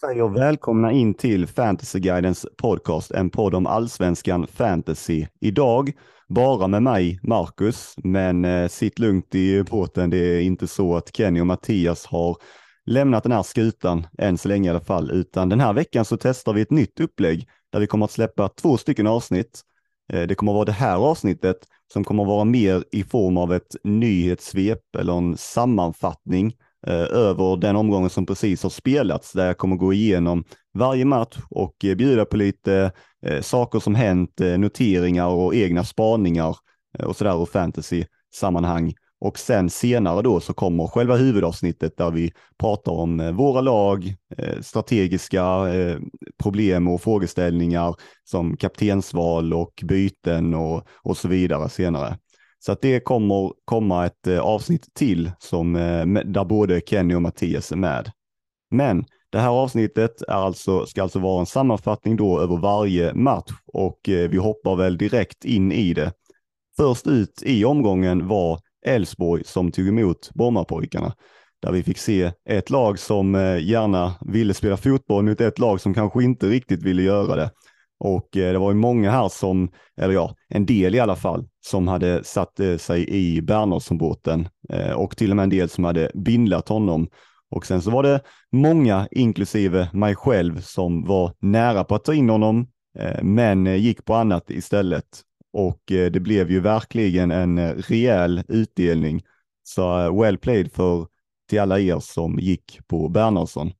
säger välkomna in till Fantasyguidens podcast, en podd om allsvenskan fantasy. Idag bara med mig, Marcus, men eh, sitt lugnt i båten. Det är inte så att Kenny och Mattias har lämnat den här skutan, än så länge i alla fall, utan den här veckan så testar vi ett nytt upplägg där vi kommer att släppa två stycken avsnitt. Eh, det kommer att vara det här avsnittet som kommer att vara mer i form av ett nyhetssvep eller en sammanfattning Eh, över den omgången som precis har spelats, där jag kommer gå igenom varje match och eh, bjuda på lite eh, saker som hänt, noteringar och egna spaningar och sådär ur fantasy-sammanhang. Och sen senare då så kommer själva huvudavsnittet där vi pratar om våra lag, strategiska problem och frågeställningar som kaptensval och byten och, och så vidare senare. Så att det kommer komma ett eh, avsnitt till som, eh, där både Kenny och Mattias är med. Men det här avsnittet är alltså, ska alltså vara en sammanfattning då över varje match och eh, vi hoppar väl direkt in i det. Först ut i omgången var Elfsborg som tog emot Brommapojkarna där vi fick se ett lag som gärna ville spela fotboll mot ett lag som kanske inte riktigt ville göra det. Och det var ju många här som, eller ja, en del i alla fall, som hade satt eh, sig i Bernhardsson-båten eh, och till och med en del som hade bindlat honom och sen så var det många, inklusive mig själv, som var nära på att ta in honom, eh, men gick på annat istället. Och det blev ju verkligen en rejäl utdelning. Så well played för till alla er som gick på Bernhardsson.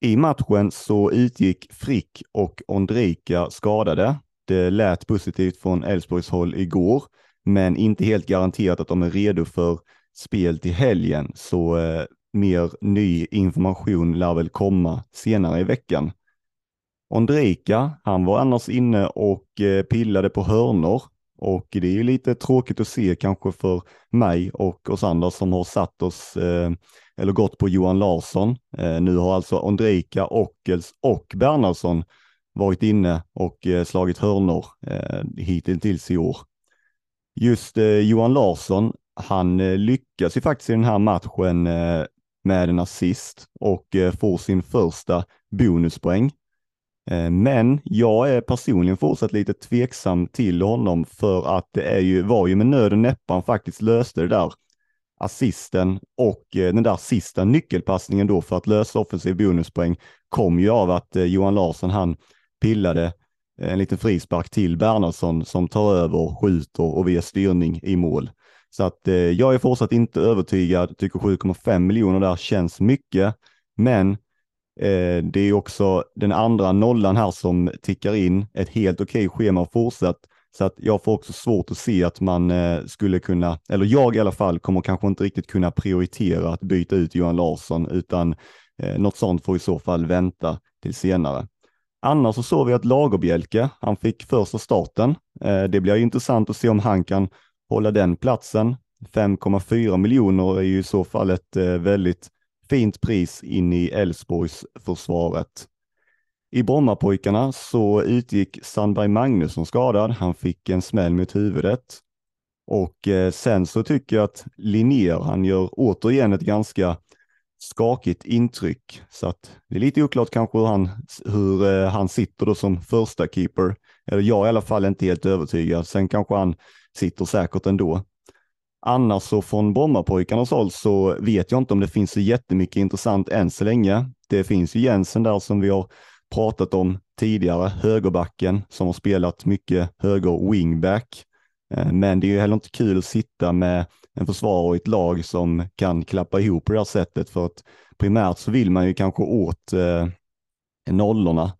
I matchen så utgick Frick och Ondrika skadade. Det lät positivt från Elfsborgs håll igår, men inte helt garanterat att de är redo för spel till helgen. Så eh, mer ny information lär väl komma senare i veckan. Ondrejka, han var annars inne och eh, pillade på hörnor och det är ju lite tråkigt att se kanske för mig och oss andra som har satt oss eh, eller gått på Johan Larsson. Eh, nu har alltså Ondrejka, Ockels och Bernhardsson varit inne och eh, slagit hörnor eh, hittills i år. Just eh, Johan Larsson, han lyckas ju faktiskt i den här matchen med en assist och eh, får sin första bonuspoäng. Eh, men jag är personligen fortsatt lite tveksam till honom för att det är ju, var ju med nöd och näppan han faktiskt löste det där assisten och den där sista nyckelpassningen då för att lösa offensiv bonuspoäng kom ju av att Johan Larsson han pillade eh, en liten frispark till Bernhardsson som tar över, skjuter och via styrning i mål. Så att eh, jag är fortsatt inte övertygad, tycker 7,5 miljoner där känns mycket, men eh, det är också den andra nollan här som tickar in, ett helt okej okay schema fortsatt, så att jag får också svårt att se att man eh, skulle kunna, eller jag i alla fall, kommer kanske inte riktigt kunna prioritera att byta ut Johan Larsson, utan eh, något sånt får i så fall vänta till senare. Annars så såg vi att Lagerbjälke, han fick första starten. Eh, det blir intressant att se om han kan hålla den platsen. 5,4 miljoner är ju i så fall ett eh, väldigt fint pris in i Elfsborgs försvaret. I Brommapojkarna så utgick Sandberg Magnusson skadad. Han fick en smäll mot huvudet. Och eh, sen så tycker jag att Linnér, han gör återigen ett ganska skakigt intryck. Så att det är lite oklart kanske hur han, hur eh, han sitter då som första keeper. Eller jag är i alla fall inte helt övertygad. Sen kanske han sitter säkert ändå. Annars så från Brommapojkarnas håll så vet jag inte om det finns så jättemycket intressant än så länge. Det finns ju Jensen där som vi har pratat om tidigare, högerbacken som har spelat mycket höger wingback. Eh, men det är ju heller inte kul att sitta med en försvarare i ett lag som kan klappa ihop på det här sättet för att primärt så vill man ju kanske åt eh, nollorna.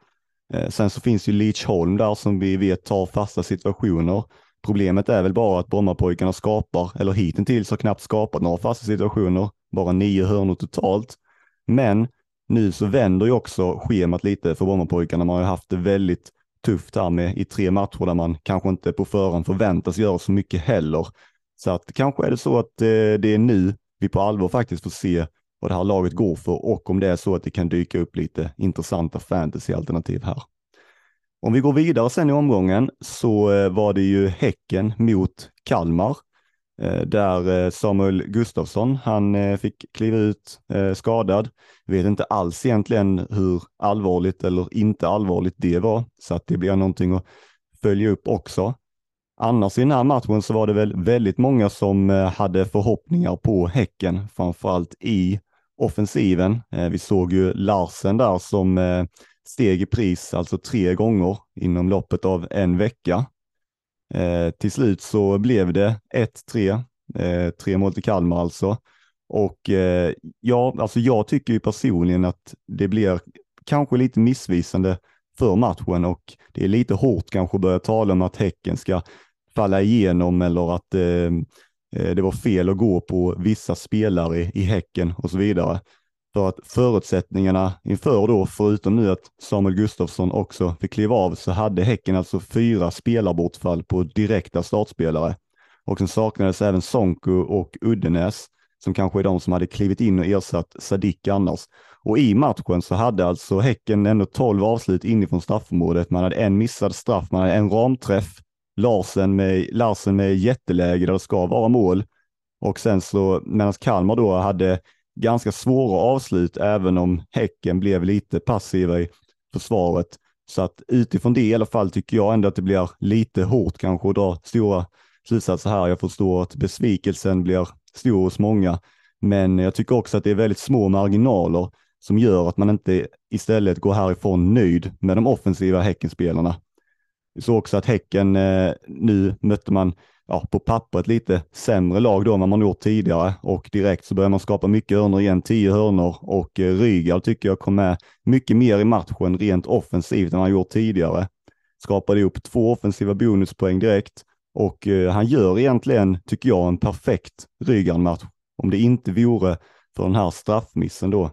Eh, sen så finns ju Leach Holm där som vi vet tar fasta situationer Problemet är väl bara att Brommapojkarna skapar, eller hittills har knappt skapat några fasta situationer, bara nio hörnor totalt. Men nu så vänder ju också schemat lite för Brommapojkarna. Man har ju haft det väldigt tufft här med i tre matcher där man kanske inte på förhand förväntas göra så mycket heller. Så att kanske är det så att eh, det är nu vi på allvar faktiskt får se vad det här laget går för och om det är så att det kan dyka upp lite intressanta fantasyalternativ här. Om vi går vidare sen i omgången så eh, var det ju Häcken mot Kalmar. där Samuel Gustafsson, han fick kliva ut skadad. Vet inte alls egentligen hur allvarligt eller inte allvarligt det var, så att det blir någonting att följa upp också. Annars i den här matchen så var det väl väldigt många som eh, hade förhoppningar på Häcken, framförallt i offensiven. Eh, vi såg ju Larsen där som eh, steg i pris, alltså tre gånger inom loppet av en vecka. Till slut så blev det 1-3, tre mål till Kalmar alltså. Och ja, alltså jag tycker ju personligen att det blir kanske lite missvisande för matchen och det är lite hårt kanske att börja tala om att Häcken ska falla igenom eller att eh, eh, det var fel att gå på vissa spelare i, i Häcken och så vidare. För att förutsättningarna inför då, förutom nu att Samuel Gustafsson också fick kliva av, så hade Häcken alltså fyra spelarbortfall på direkta startspelare. Och sen saknades även Sonko och Uddenäs, som kanske är de som hade klivit in och ersatt Sadik annars. Och i matchen så hade alltså Häcken ändå 12 avslut inifrån straffområdet. Man hade en missad straff, man hade en ramträff, Larsen med, Larsen eh, med jätteläge där det ska vara mål. Och sen så, medan Kalmar då hade ganska svåra avslut, även om Häcken blev lite passiva i försvaret. Så att utifrån det i alla fall tycker jag ändå att det blir lite hårt kanske att dra stora slutsatser här. Jag förstår att besvikelsen blir stor hos många, men jag tycker också att det är väldigt små marginaler som gör att man inte istället går härifrån nöjd med de offensiva Häckenspelarna. Vi såg också att Häcken, eh, nu mötte man ja, på pappret lite sämre lag då än vad man gjort tidigare och direkt så börjar man skapa mycket hörnor igen, tio hörnor och eh, Rygaard tycker jag kom med mycket mer i matchen rent offensivt än han gjort tidigare. Skapade upp två offensiva bonuspoäng direkt och eh, han gör egentligen, tycker jag, en perfekt Rygaard-match om det inte vore för den här straffmissen då.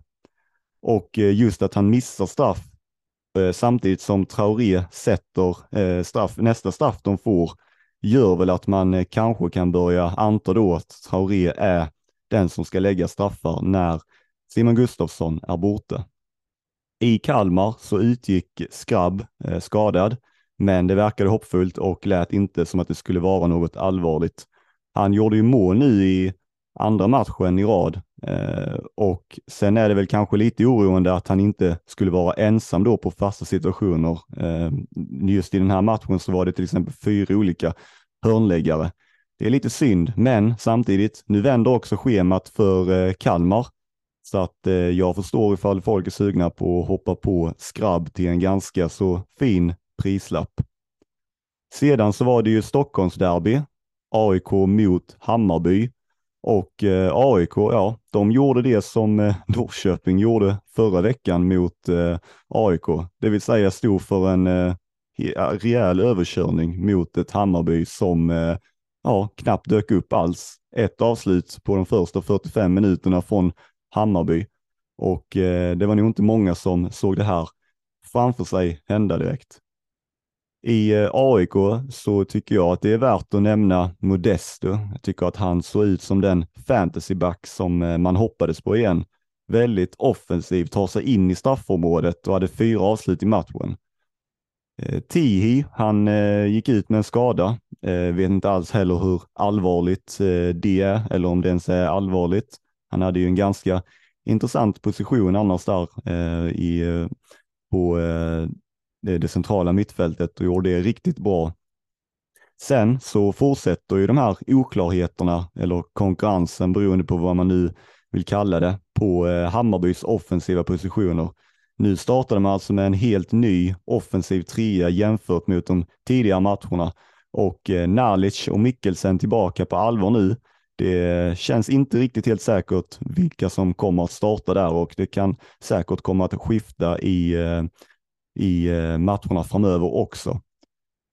Och eh, just att han missar straff Eh, samtidigt som Traoré sätter eh, straff, nästa straff de får gör väl att man eh, kanske kan börja anta då att Traoré är den som ska lägga straffar när Simon Gustafsson är borta. I Kalmar så utgick Skrabb eh, skadad, men det verkade hoppfullt och lät inte som att det skulle vara något allvarligt. Han gjorde ju mål nu i andra matchen i rad eh, och sen är det väl kanske lite oroande att han inte skulle vara ensam då på fasta situationer. Eh, just i den här matchen så var det till exempel fyra olika hörnläggare. Det är lite synd, men samtidigt, nu vänder också schemat för eh, Kalmar. Så att eh, jag förstår ifall folk är sugna på att hoppa på skrabb till en ganska så fin prislapp. Sedan så var det ju Stockholmsderby, AIK mot Hammarby. Och eh, AIK, ja, de gjorde det som eh, Norrköping gjorde förra veckan mot eh, AIK, det vill säga stod för en eh, rejäl överkörning mot ett Hammarby som eh, ja, knappt dök upp alls. Ett avslut på de första 45 minuterna från Hammarby och eh, det var nog inte många som såg det här framför sig hända direkt. I eh, AIK så tycker jag att det är värt att nämna Modesto. Jag tycker att han såg ut som den fantasyback som eh, man hoppades på igen. Väldigt offensiv, tar sig in i straffområdet och hade fyra avslut i matchen. Eh, Tihi, han gick ut med en skada. Vet inte alls heller hur allvarligt det är eller om det ens är allvarligt. Han hade ju en ganska intressant position annars där i, på det centrala mittfältet och gjorde det riktigt bra. Sen så fortsätter ju de här oklarheterna eller konkurrensen beroende på vad man nu vill kalla det på eh, Hammarbys offensiva positioner. Nu startade man alltså med en helt ny offensiv trea jämfört mot de tidigare matcherna och eh, Nalic och Mikkelsen tillbaka på allvar nu. Det känns inte riktigt helt säkert vilka som kommer att starta där och det kan säkert komma att skifta i, eh, i eh, matcherna framöver också.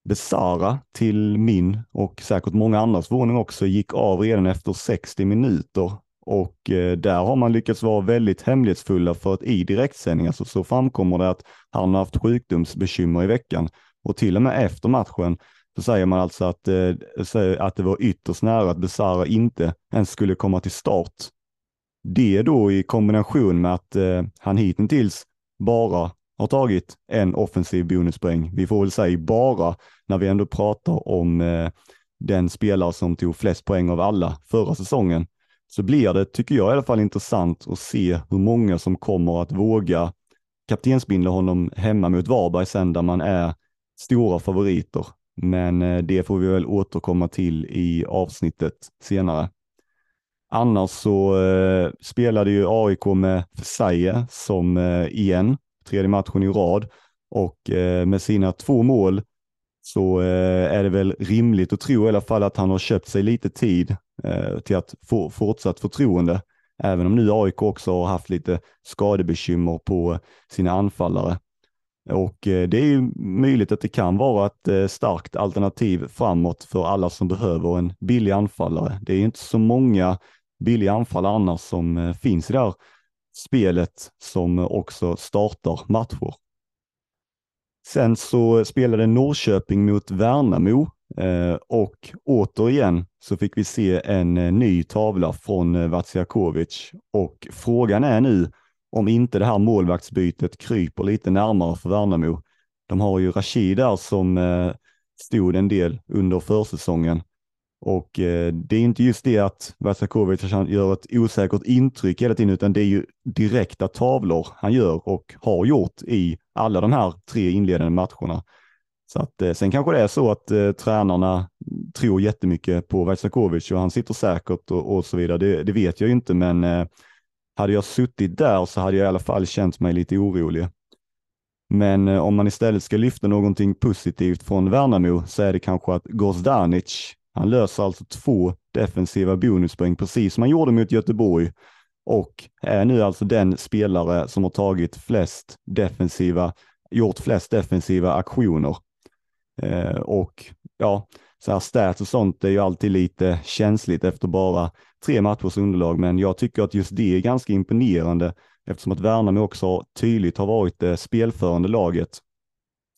Besara till min och säkert många andras förvåning också gick av redan efter 60 minuter och eh, där har man lyckats vara väldigt hemlighetsfulla för att i direktsändning så, så framkommer det att han har haft sjukdomsbekymmer i veckan och till och med efter matchen så säger man alltså att, eh, att det var ytterst nära att Besara inte ens skulle komma till start. Det då i kombination med att han hittills bara har tagit en offensiv bonuspoäng. Vi får väl säga bara när vi ändå pratar om eh, den spelare som tog flest poäng av alla förra säsongen, så blir det, tycker jag i alla fall, intressant att se hur många som kommer att våga kaptensbinda honom hemma mot Varberg sen där man är stora favoriter. Men eh, det får vi väl återkomma till i avsnittet senare. Annars så eh, spelade ju AIK med Fesaie som eh, igen, tredje matchen i rad och eh, med sina två mål så eh, är det väl rimligt att tro i alla fall att han har köpt sig lite tid eh, till att få fortsatt förtroende. Även om nu AIK också har haft lite skadebekymmer på sina anfallare. Och eh, det är ju möjligt att det kan vara ett eh, starkt alternativ framåt för alla som behöver en billig anfallare. Det är inte så många billiga anfallare annars som eh, finns i det här spelet som också startar matcher. Sen så spelade Norrköping mot Värnamo eh, och återigen så fick vi se en eh, ny tavla från eh, Vatsiakovic och frågan är nu om inte det här målvaktsbytet kryper lite närmare för Värnamo. De har ju Rashid där som stod en del under försäsongen och eh, det är inte just det att Vasakovic gör ett osäkert intryck hela tiden, utan det är ju direkta tavlor han gör och har gjort i alla de här tre inledande matcherna. Så att, eh, sen kanske det är så att eh, tränarna tror jättemycket på Vasakovic och han sitter säkert och, och så vidare. Det, det, vet jag ju inte, men eh, hade jag suttit där så hade jag i alla fall känt mig lite orolig. Men eh, om man istället ska lyfta någonting positivt från Värnamo så är det kanske att Gozdanic, han löser alltså två defensiva bonuspoäng precis som han gjorde mot Göteborg och är nu alltså den spelare som har tagit flest defensiva, gjort flest defensiva aktioner. Eh, och ja, så här stats och sånt är ju alltid lite känsligt efter bara tre matchers underlag, men jag tycker att just det är ganska imponerande eftersom att Värnamo också tydligt har varit det spelförande laget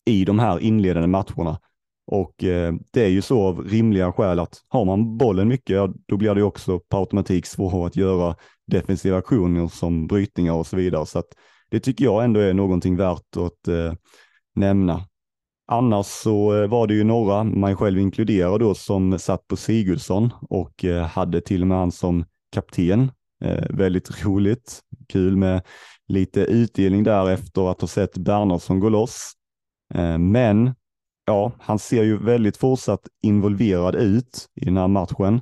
i de här inledande matcherna. Och eh, det är ju så av rimliga skäl att har man bollen mycket, då blir det också på automatik svårare att göra defensiva aktioner som brytningar och så vidare. Så att det tycker jag ändå är någonting värt att eh, nämna. Annars så eh, var det ju några, mig själv inkluderad då, som satt på Sigurdsson och eh, hade till och med han som kapten. Eh, väldigt roligt, kul med lite utdelning där efter att ha sett Bernhardsson gå loss. Eh, men ja, han ser ju väldigt fortsatt involverad ut i den här matchen.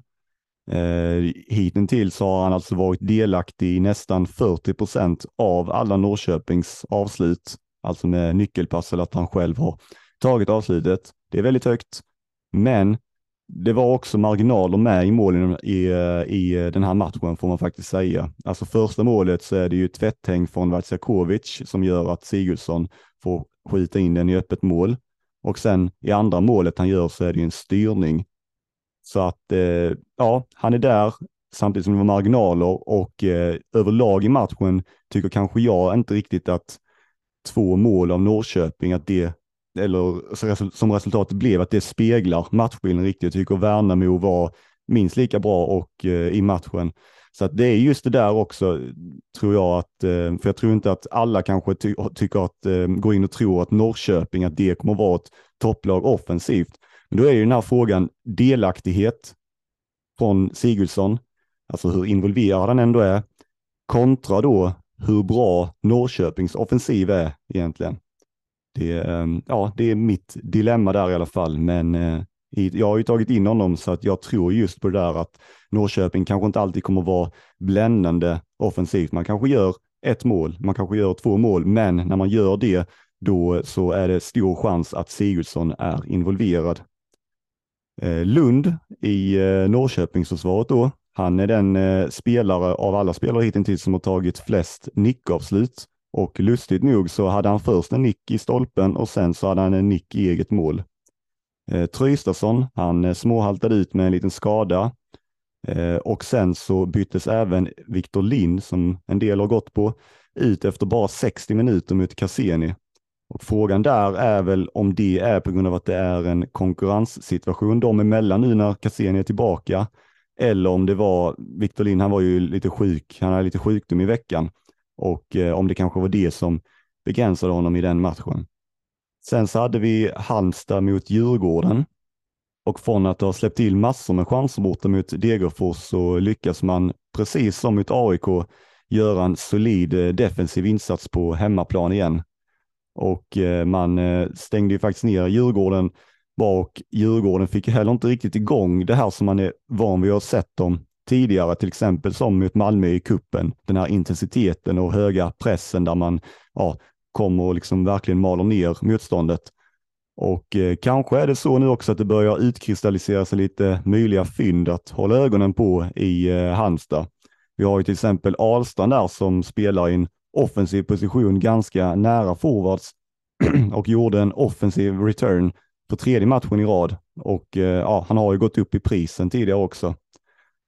Eh, hittills har han alltså varit delaktig i nästan 40 procent av alla Norrköpings avslut, alltså med nyckelpass eller att han själv har tagit avslutet. Det är väldigt högt, men det var också marginaler med i målen i, eh, i den här matchen får man faktiskt säga. Alltså första målet så är det ju tvätthäng från Vatsiakovic som gör att Sigurdsson får skjuta in den i öppet mål. Och sen i andra målet han gör så är det ju en styrning. Så att eh, ja, han är där samtidigt som det var marginaler och eh, överlag i matchen tycker kanske jag inte riktigt att två mål av Norrköping, att det eller som resultatet blev, att det speglar matchbilden riktigt. Jag tycker Värnamo var minst lika bra och eh, i matchen. Så att det är just det där också, tror jag att, eh, för jag tror inte att alla kanske ty tycker att, eh, går in och tror att Norrköping, att det kommer att vara ett topplag offensivt. Men då är ju den här frågan delaktighet från Sigurdsson, alltså hur involverad han ändå är, kontra då hur bra Norrköpings offensiv är egentligen. Det, eh, ja, det är mitt dilemma där i alla fall, men eh, hit. jag har ju tagit in honom så att jag tror just på det där att Norrköping kanske inte alltid kommer vara bländande offensivt. Man kanske gör ett mål, man kanske gör två mål, men när man gör det, då så är det stor chans att Sigurdsson är involverad. Eh, Lund i eh, Norrköpingsförsvaret då, han är den eh, spelare av alla spelare hittills som har tagit flest nickavslut och lustigt nog så hade han först en nick i stolpen och sen så hade han en nick i eget mål. Eh, Traustason, han eh, småhaltade ut med en liten skada eh, och sen så byttes även Viktor Lind, som en del har gått på, ut efter bara 60 minuter mot Cassini. Och frågan där är väl om det är på grund av att det är en konkurrenssituation dem emellan nu när Cassini är tillbaka, eller om det var, Viktor Lind, han var ju lite sjuk, han hade lite sjukdom i veckan, och eh, om det kanske var det som begränsade honom i den matchen. Sen så hade vi Halmstad mot Djurgården Och från att ha släppt till massor med chanser borta mot Degerfors så lyckas man, precis som mot AIK, göra en solid eh, defensiv insats på hemmaplan igen. Och eh, man eh, stängde ju faktiskt ner Djurgården och Djurgården fick heller inte riktigt igång det här som man är van vid att ha sett dem tidigare, till exempel som mot Malmö i kuppen. Den här intensiteten och höga pressen där man ja, kommer och liksom verkligen maler ner motståndet. Och eh, kanske är det så nu också att det börjar utkristallisera sig lite möjliga fynd att hålla ögonen på i eh, Halmstad. Vi har ju till exempel Ahlstrand där som spelar i en offensiv position ganska nära forwards och gjorde en offensiv return på tredje matchen i rad. Och eh, ja, han har ju gått upp i prisen tidigare också.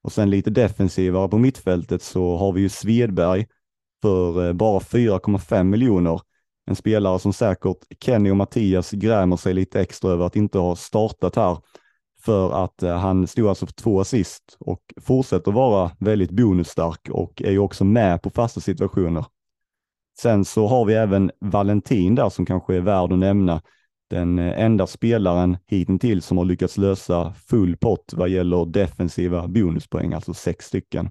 Och sen lite defensivare på mittfältet så har vi ju Svedberg för eh, bara 4,5 miljoner. En spelare som säkert Kenny och Mattias grämer sig lite extra över att inte ha startat här för att eh, han stod alltså för två assist och fortsätter vara väldigt bonusstark och är ju också med på fasta situationer. Sen så har vi även Valentin där som kanske är värd att nämna. Den eh, enda spelaren hittills som har lyckats lösa full pott vad gäller defensiva bonuspoäng, alltså sex stycken.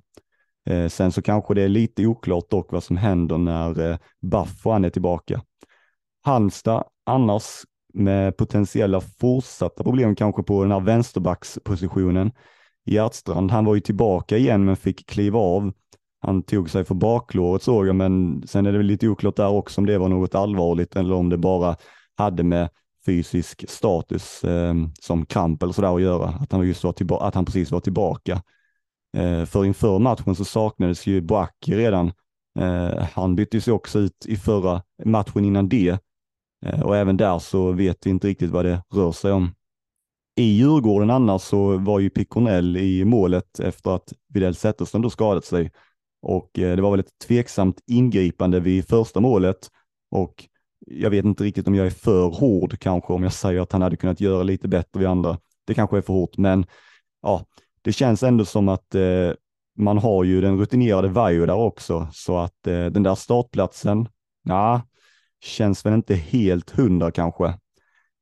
Eh, sen så kanske det är lite oklart dock vad som händer när eh, Baff och han är tillbaka. Halmstad annars med potentiella fortsatta problem kanske på den här vänsterbackspositionen. Hjertstrand, han var ju tillbaka igen men fick kliva av. Han tog sig för baklåret såg jag, men sen är det väl lite oklart där också om det var något allvarligt eller om det bara hade med fysisk status eh, som kramp eller sådär att göra. Att han, just var att han precis var tillbaka. Eh, för inför matchen så saknades ju Boaki redan. Eh, han byttes ju också ut i förra matchen innan det eh, och även där så vet vi inte riktigt vad det rör sig om. I Djurgården annars så var ju Piconell i målet efter att Widell Zetterström då skadat sig och det var väl ett tveksamt ingripande vid första målet och jag vet inte riktigt om jag är för hård kanske om jag säger att han hade kunnat göra lite bättre vid andra. Det kanske är för hårt, men ja, det känns ändå som att eh, man har ju den rutinerade Vaiho där också, så att eh, den där startplatsen, ja, känns väl inte helt hundra kanske.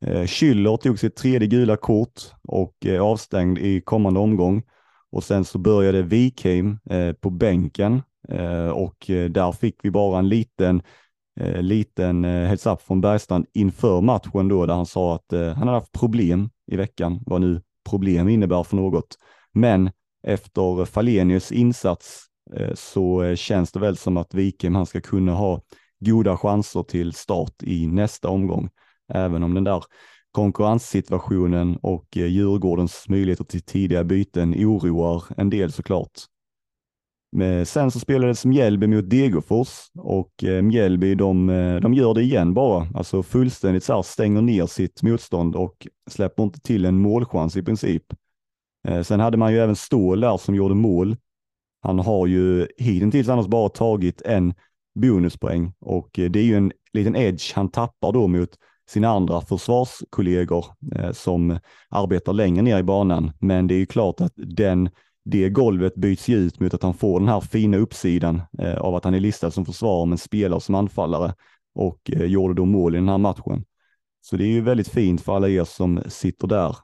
Eh, Schüller tog sitt tredje gula kort och eh, avstängd i kommande omgång och sen så började Wikheim eh, på bänken eh, och eh, där fick vi bara en liten eh, liten eh, heads up från Bergstrand inför matchen då där han sa att eh, han hade haft problem i veckan, vad nu problem innebär för något. Men efter Falenius insats eh, så eh, känns det väl som att Wikheim han ska kunna ha goda chanser till start i nästa omgång. Även om den där konkurrenssituationen och eh, Djurgårdens möjligheter till tidiga byten oroar en del såklart. Men sen så spelades Mjällby mot Degerfors och Mjällby de, de gör det igen bara, alltså fullständigt så här stänger ner sitt motstånd och släpper inte till en målchans i princip. Eh, sen hade man ju även Ståhl där som gjorde mål. Han har ju hittills annars bara tagit en bonuspoäng och eh, det är ju en liten edge han tappar då mot sina andra försvarskollegor eh, som arbetar längre ner i banan. Men det är ju klart att den det golvet byts ju ut mot att han får den här fina uppsidan av att han är listad som försvarare men spelar som anfallare och gjorde då mål i den här matchen. Så det är ju väldigt fint för alla er som sitter där.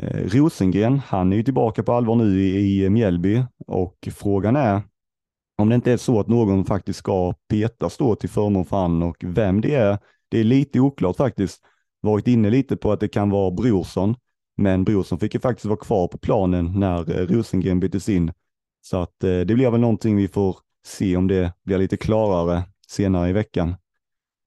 Eh, Rosengren, han är ju tillbaka på allvar nu i, i Mjällby och frågan är om det inte är så att någon faktiskt ska petas då till förmån för han och vem det är. Det är lite oklart faktiskt. Varit inne lite på att det kan vara Brorsson men Brorsson fick ju faktiskt vara kvar på planen när eh, Rosengren byttes in. Så att eh, det blir väl någonting vi får se om det blir lite klarare senare i veckan.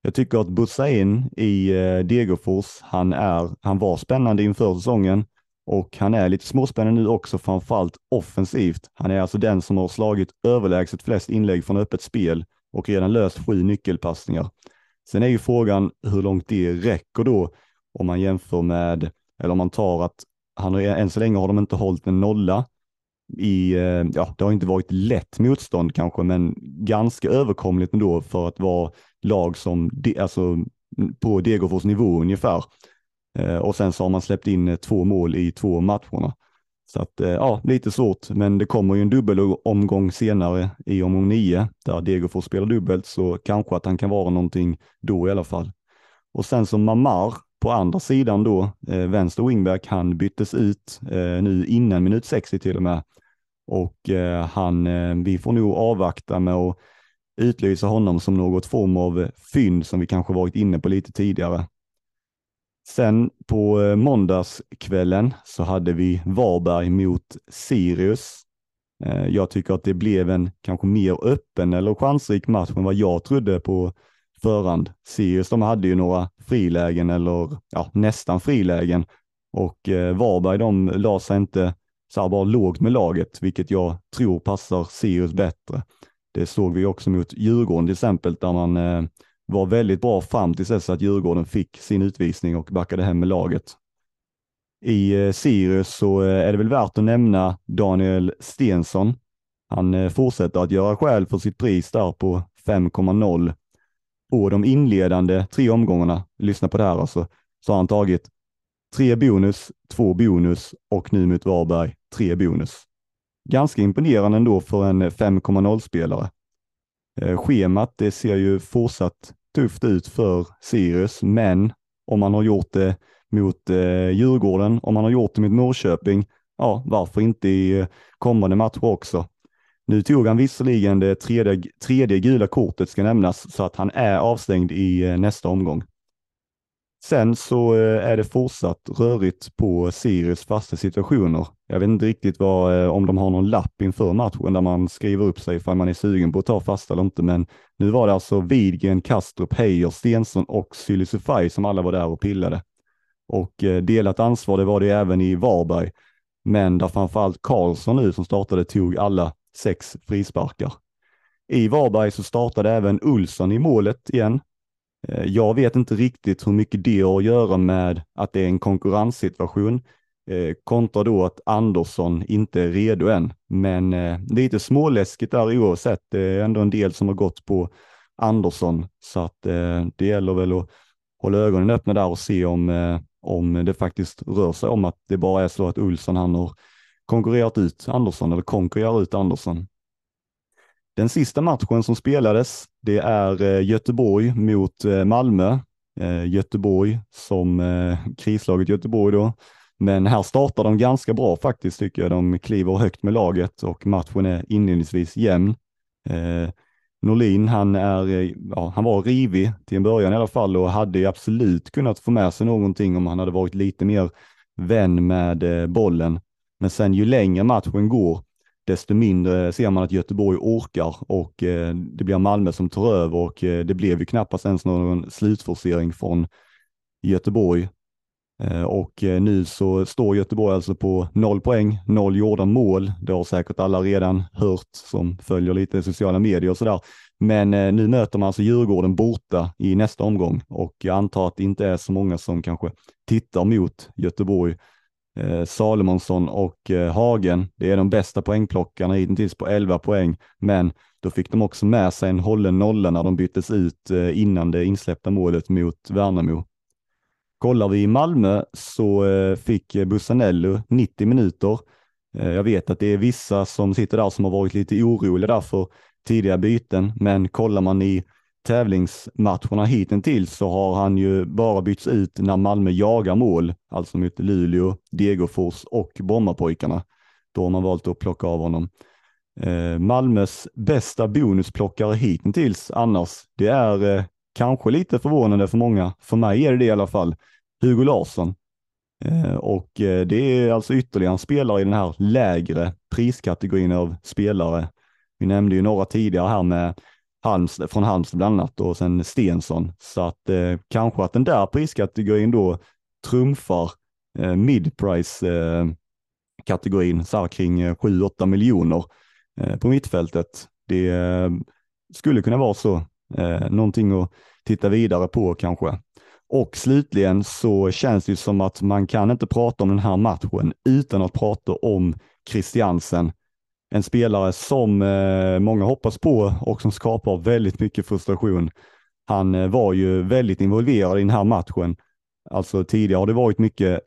Jag tycker att Bussain i eh, Degerfors, han, är, han var spännande inför säsongen och han är lite småspännande nu också, framförallt offensivt. Han är alltså den som har slagit överlägset flest inlägg från öppet spel och redan löst sju nyckelpassningar. Sen är ju frågan hur långt det räcker då om man jämför med eller om man tar att han, har, än så länge har de inte hållit en nolla i, eh, ja, det har inte varit lätt motstånd kanske, men ganska överkomligt ändå för att vara lag som, alltså på Degerfors nivå ungefär. Eh, och sen så har man släppt in eh, två mål i två matcherna. Så att eh, ja, lite svårt, men det kommer ju en dubbelomgång senare i omgång nio där Degerfors spelar dubbelt, så kanske att han kan vara någonting då i alla fall. Och sen som Mamar på andra sidan då, eh, vänster wingback, han byttes ut eh, nu innan minut 60 till och med. Och eh, han, eh, vi får nog avvakta med att utlysa honom som något form av fynd som vi kanske varit inne på lite tidigare. Sen på eh, måndagskvällen så hade vi Varberg mot Sirius. Eh, jag tycker att det blev en kanske mer öppen eller chansrik match än vad jag trodde på förhand. Sirius de hade ju några frilägen eller ja, nästan frilägen och eh, Varberg de la sig inte så här bara lågt med laget, vilket jag tror passar Sirius bättre. Det såg vi också mot Djurgården till exempel, där man eh, var väldigt bra fram till dess att Djurgården fick sin utvisning och backade hem med laget. I eh, Sirius så eh, är det väl värt att nämna Daniel Stensson. Han eh, fortsätter att göra skäl för sitt pris där på 5,0 på de inledande tre omgångarna, lyssna på det här alltså, så har han tagit tre bonus, två bonus och nu mot Varberg tre bonus. Ganska imponerande ändå för en 5,0-spelare. Eh, schemat det ser ju fortsatt tufft ut för Sirius, men om man har gjort det mot eh, Djurgården, om man har gjort det mot Norrköping, ja varför inte i eh, kommande matcher också. Nu tog han visserligen det tredje, tredje gula kortet ska nämnas, så att han är avstängd i eh, nästa omgång. Sen så eh, är det fortsatt rörigt på Sirius fasta situationer. Jag vet inte riktigt vad, eh, om de har någon lapp inför matchen där man skriver upp sig ifall man är sugen på att ta fasta eller inte, men nu var det alltså Widgren, Kastrup, Heijer, Stensson och Sylisufaj som alla var där och pillade. Och eh, delat ansvar det var det även i Varberg, men där framförallt Karlsson nu som startade tog alla sex frisparkar. I Varberg så startade även Olsson i målet igen. Eh, jag vet inte riktigt hur mycket det har att göra med att det är en konkurrenssituation eh, kontra då att Andersson inte är redo än. Men eh, lite småläskigt där oavsett. Det är ändå en del som har gått på Andersson så att det gäller väl att hålla ögonen öppna där och se om, om det faktiskt rör sig om att det bara är så att Olsson han har konkurrerat ut Andersson eller konkurrerar ut Andersson. Den sista matchen som spelades, det är eh, Göteborg mot eh, Malmö. Eh, Göteborg som krislaget Göteborg då. Men här startar de ganska bra faktiskt tycker jag. De kliver högt med laget och matchen är inledningsvis jämn. Norlin, han, är, ja, han var rivig till en början i alla fall och hade absolut kunnat få med sig någonting om han hade varit lite mer vän med bollen. Men sen ju längre matchen går, desto mindre ser man att Göteborg orkar och eh, det blir Malmö som tar över och eh, det blev ju knappast ens någon slutforcering från Göteborg. Eh, och nu så står Göteborg alltså på noll poäng, noll gjorda mål. Det har säkert alla redan hört som följer lite sociala medier och sådär. Men nu möter man alltså Djurgården borta i nästa omgång och jag antar att det inte är så många som kanske tittar mot Göteborg eh, Salomonsson och eh, Hagen. Det är de bästa poängplockarna hittills på 11 poäng, men då fick de också med sig en hållen nolla när de byttes ut eh, innan det insläppta målet mot Värnamo. Kollar vi i Malmö så eh, fick Bussanello 90 minuter. Eh, jag vet att det är vissa som sitter där som har varit lite oroliga där för tidiga byten, men kollar man i tävlingsmatcherna hittills så har han ju bara bytts ut när Malmö jagar mål, alltså mot Luleå, Degerfors och Brommapojkarna. Då har man valt att plocka av honom. Eh, Malmös bästa bonusplockare hittills annars, det är eh, kanske lite förvånande för många. För mig är det det i alla fall. Hugo Larsson. Eh, och eh, det är alltså ytterligare en spelare i den här lägre priskategorin av spelare. Vi nämnde ju några tidigare här med Halmstad, från Halmstad bland annat och sen Stensson. Så att eh, kanske att den där priskategorin då trumfar eh, mid-price eh, kategorin så här kring eh, 7-8 miljoner eh, på mittfältet. Det eh, skulle kunna vara så. Eh, någonting att titta vidare på kanske. Och slutligen så känns det som att man kan inte prata om den här matchen utan att prata om Christiansen en spelare som eh, många hoppas på och som skapar väldigt mycket frustration. Han eh, var ju väldigt involverad i den här matchen. Alltså tidigare har det varit mycket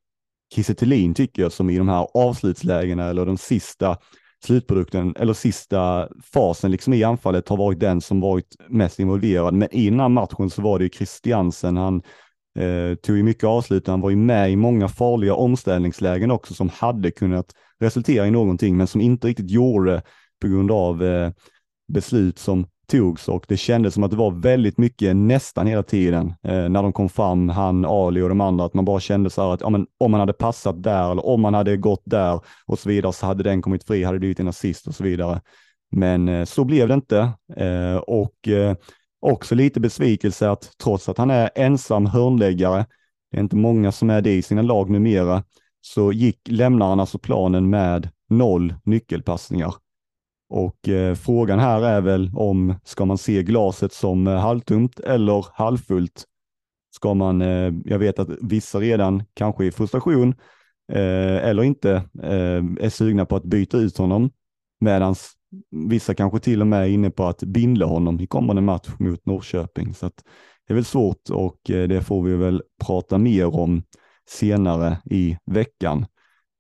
Kiese tycker jag som i de här avslutslägena eller den sista slutprodukten eller sista fasen liksom i anfallet har varit den som varit mest involverad. Men i den här matchen så var det ju Christiansen. Han Eh, tog ju mycket avslut, han var ju med i många farliga omställningslägen också som hade kunnat resultera i någonting, men som inte riktigt gjorde på grund av eh, beslut som togs och det kändes som att det var väldigt mycket nästan hela tiden eh, när de kom fram, han, Ali och de andra, att man bara kände så här att ja, men, om man hade passat där eller om man hade gått där och så vidare så hade den kommit fri, hade blivit en assist och så vidare. Men eh, så blev det inte eh, och eh, också lite besvikelse att trots att han är ensam hörnläggare, det är inte många som är det i sina lag numera, så gick, lämnar han alltså planen med noll nyckelpassningar. Och eh, frågan här är väl om ska man se glaset som eh, halvtomt eller halvfullt? Ska man, eh, jag vet att vissa redan kanske i frustration eh, eller inte eh, är sugna på att byta ut honom medan vissa kanske till och med är inne på att binda honom i kommande match mot Norrköping. Så att det är väl svårt och eh, det får vi väl prata mer om senare i veckan.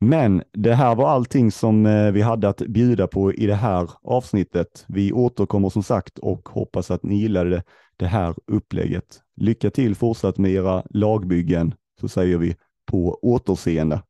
Men det här var allting som eh, vi hade att bjuda på i det här avsnittet. Vi återkommer som sagt och hoppas att ni gillade det här upplägget. Lycka till fortsatt med era lagbyggen så säger vi på återseende.